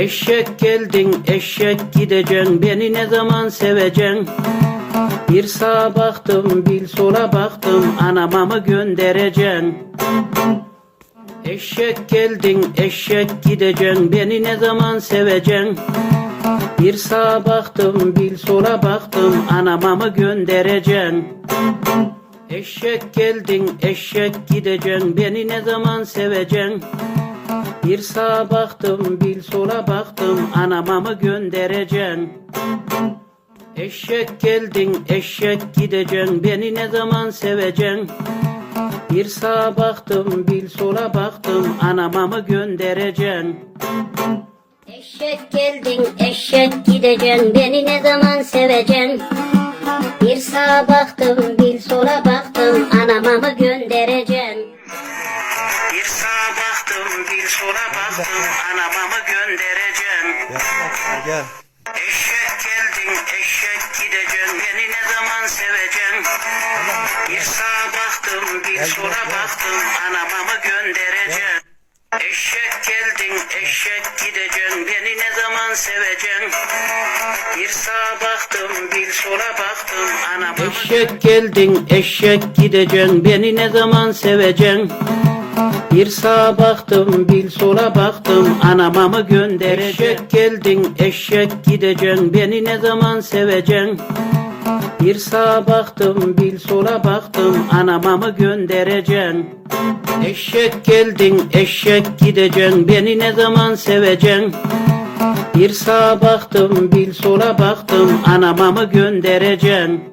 Eşek geldin eşek gideceksin beni ne zaman seveceksin? Bir sağa baktım bir sola baktım anama mı göndereceksin. Eşek geldin eşek gideceksin beni ne zaman seveceksin? Bir sağa baktım bir sola baktım anama mı göndereceksin. Eşek geldin eşek gideceksin beni ne zaman seveceksin bir sağa baktım, bir sola baktım, anama mı göndereceksin? Eşek geldin, eşek gideceksin, beni ne zaman seveceksin? Bir sağa baktım, bir sola baktım, anama mı göndereceksin? Eşek geldin, eşek gideceksin, beni ne zaman seveceksin? Bir sağa baktım, bir sola baktım, anama mı göndereceksin? Sola baktım, anama mı göndereceksin? Gel. Eşek geldin, eşek gideceksin, beni ne zaman seveceksin? Bir sağa baktım, bir sola baktım, anama mı göndereceksin? Eşek geldin, eşek gideceksin, beni ne zaman seveceksin? Bir sağa baktım, bir sola baktım, anama mı Eşek geldin, eşek gideceksin, beni ne zaman seveceksin? Bir sağa baktım, bir sola baktım, anama mı göndereceksin? Eşek geldin, eşek gideceksin, beni ne zaman seveceksin? Bir sağa baktım, bir sola baktım, anama mı göndereceksin? Eşek geldin, eşek gideceksin, beni ne zaman seveceksin? Bir sağa baktım, bir sola baktım, anama mı göndereceksin?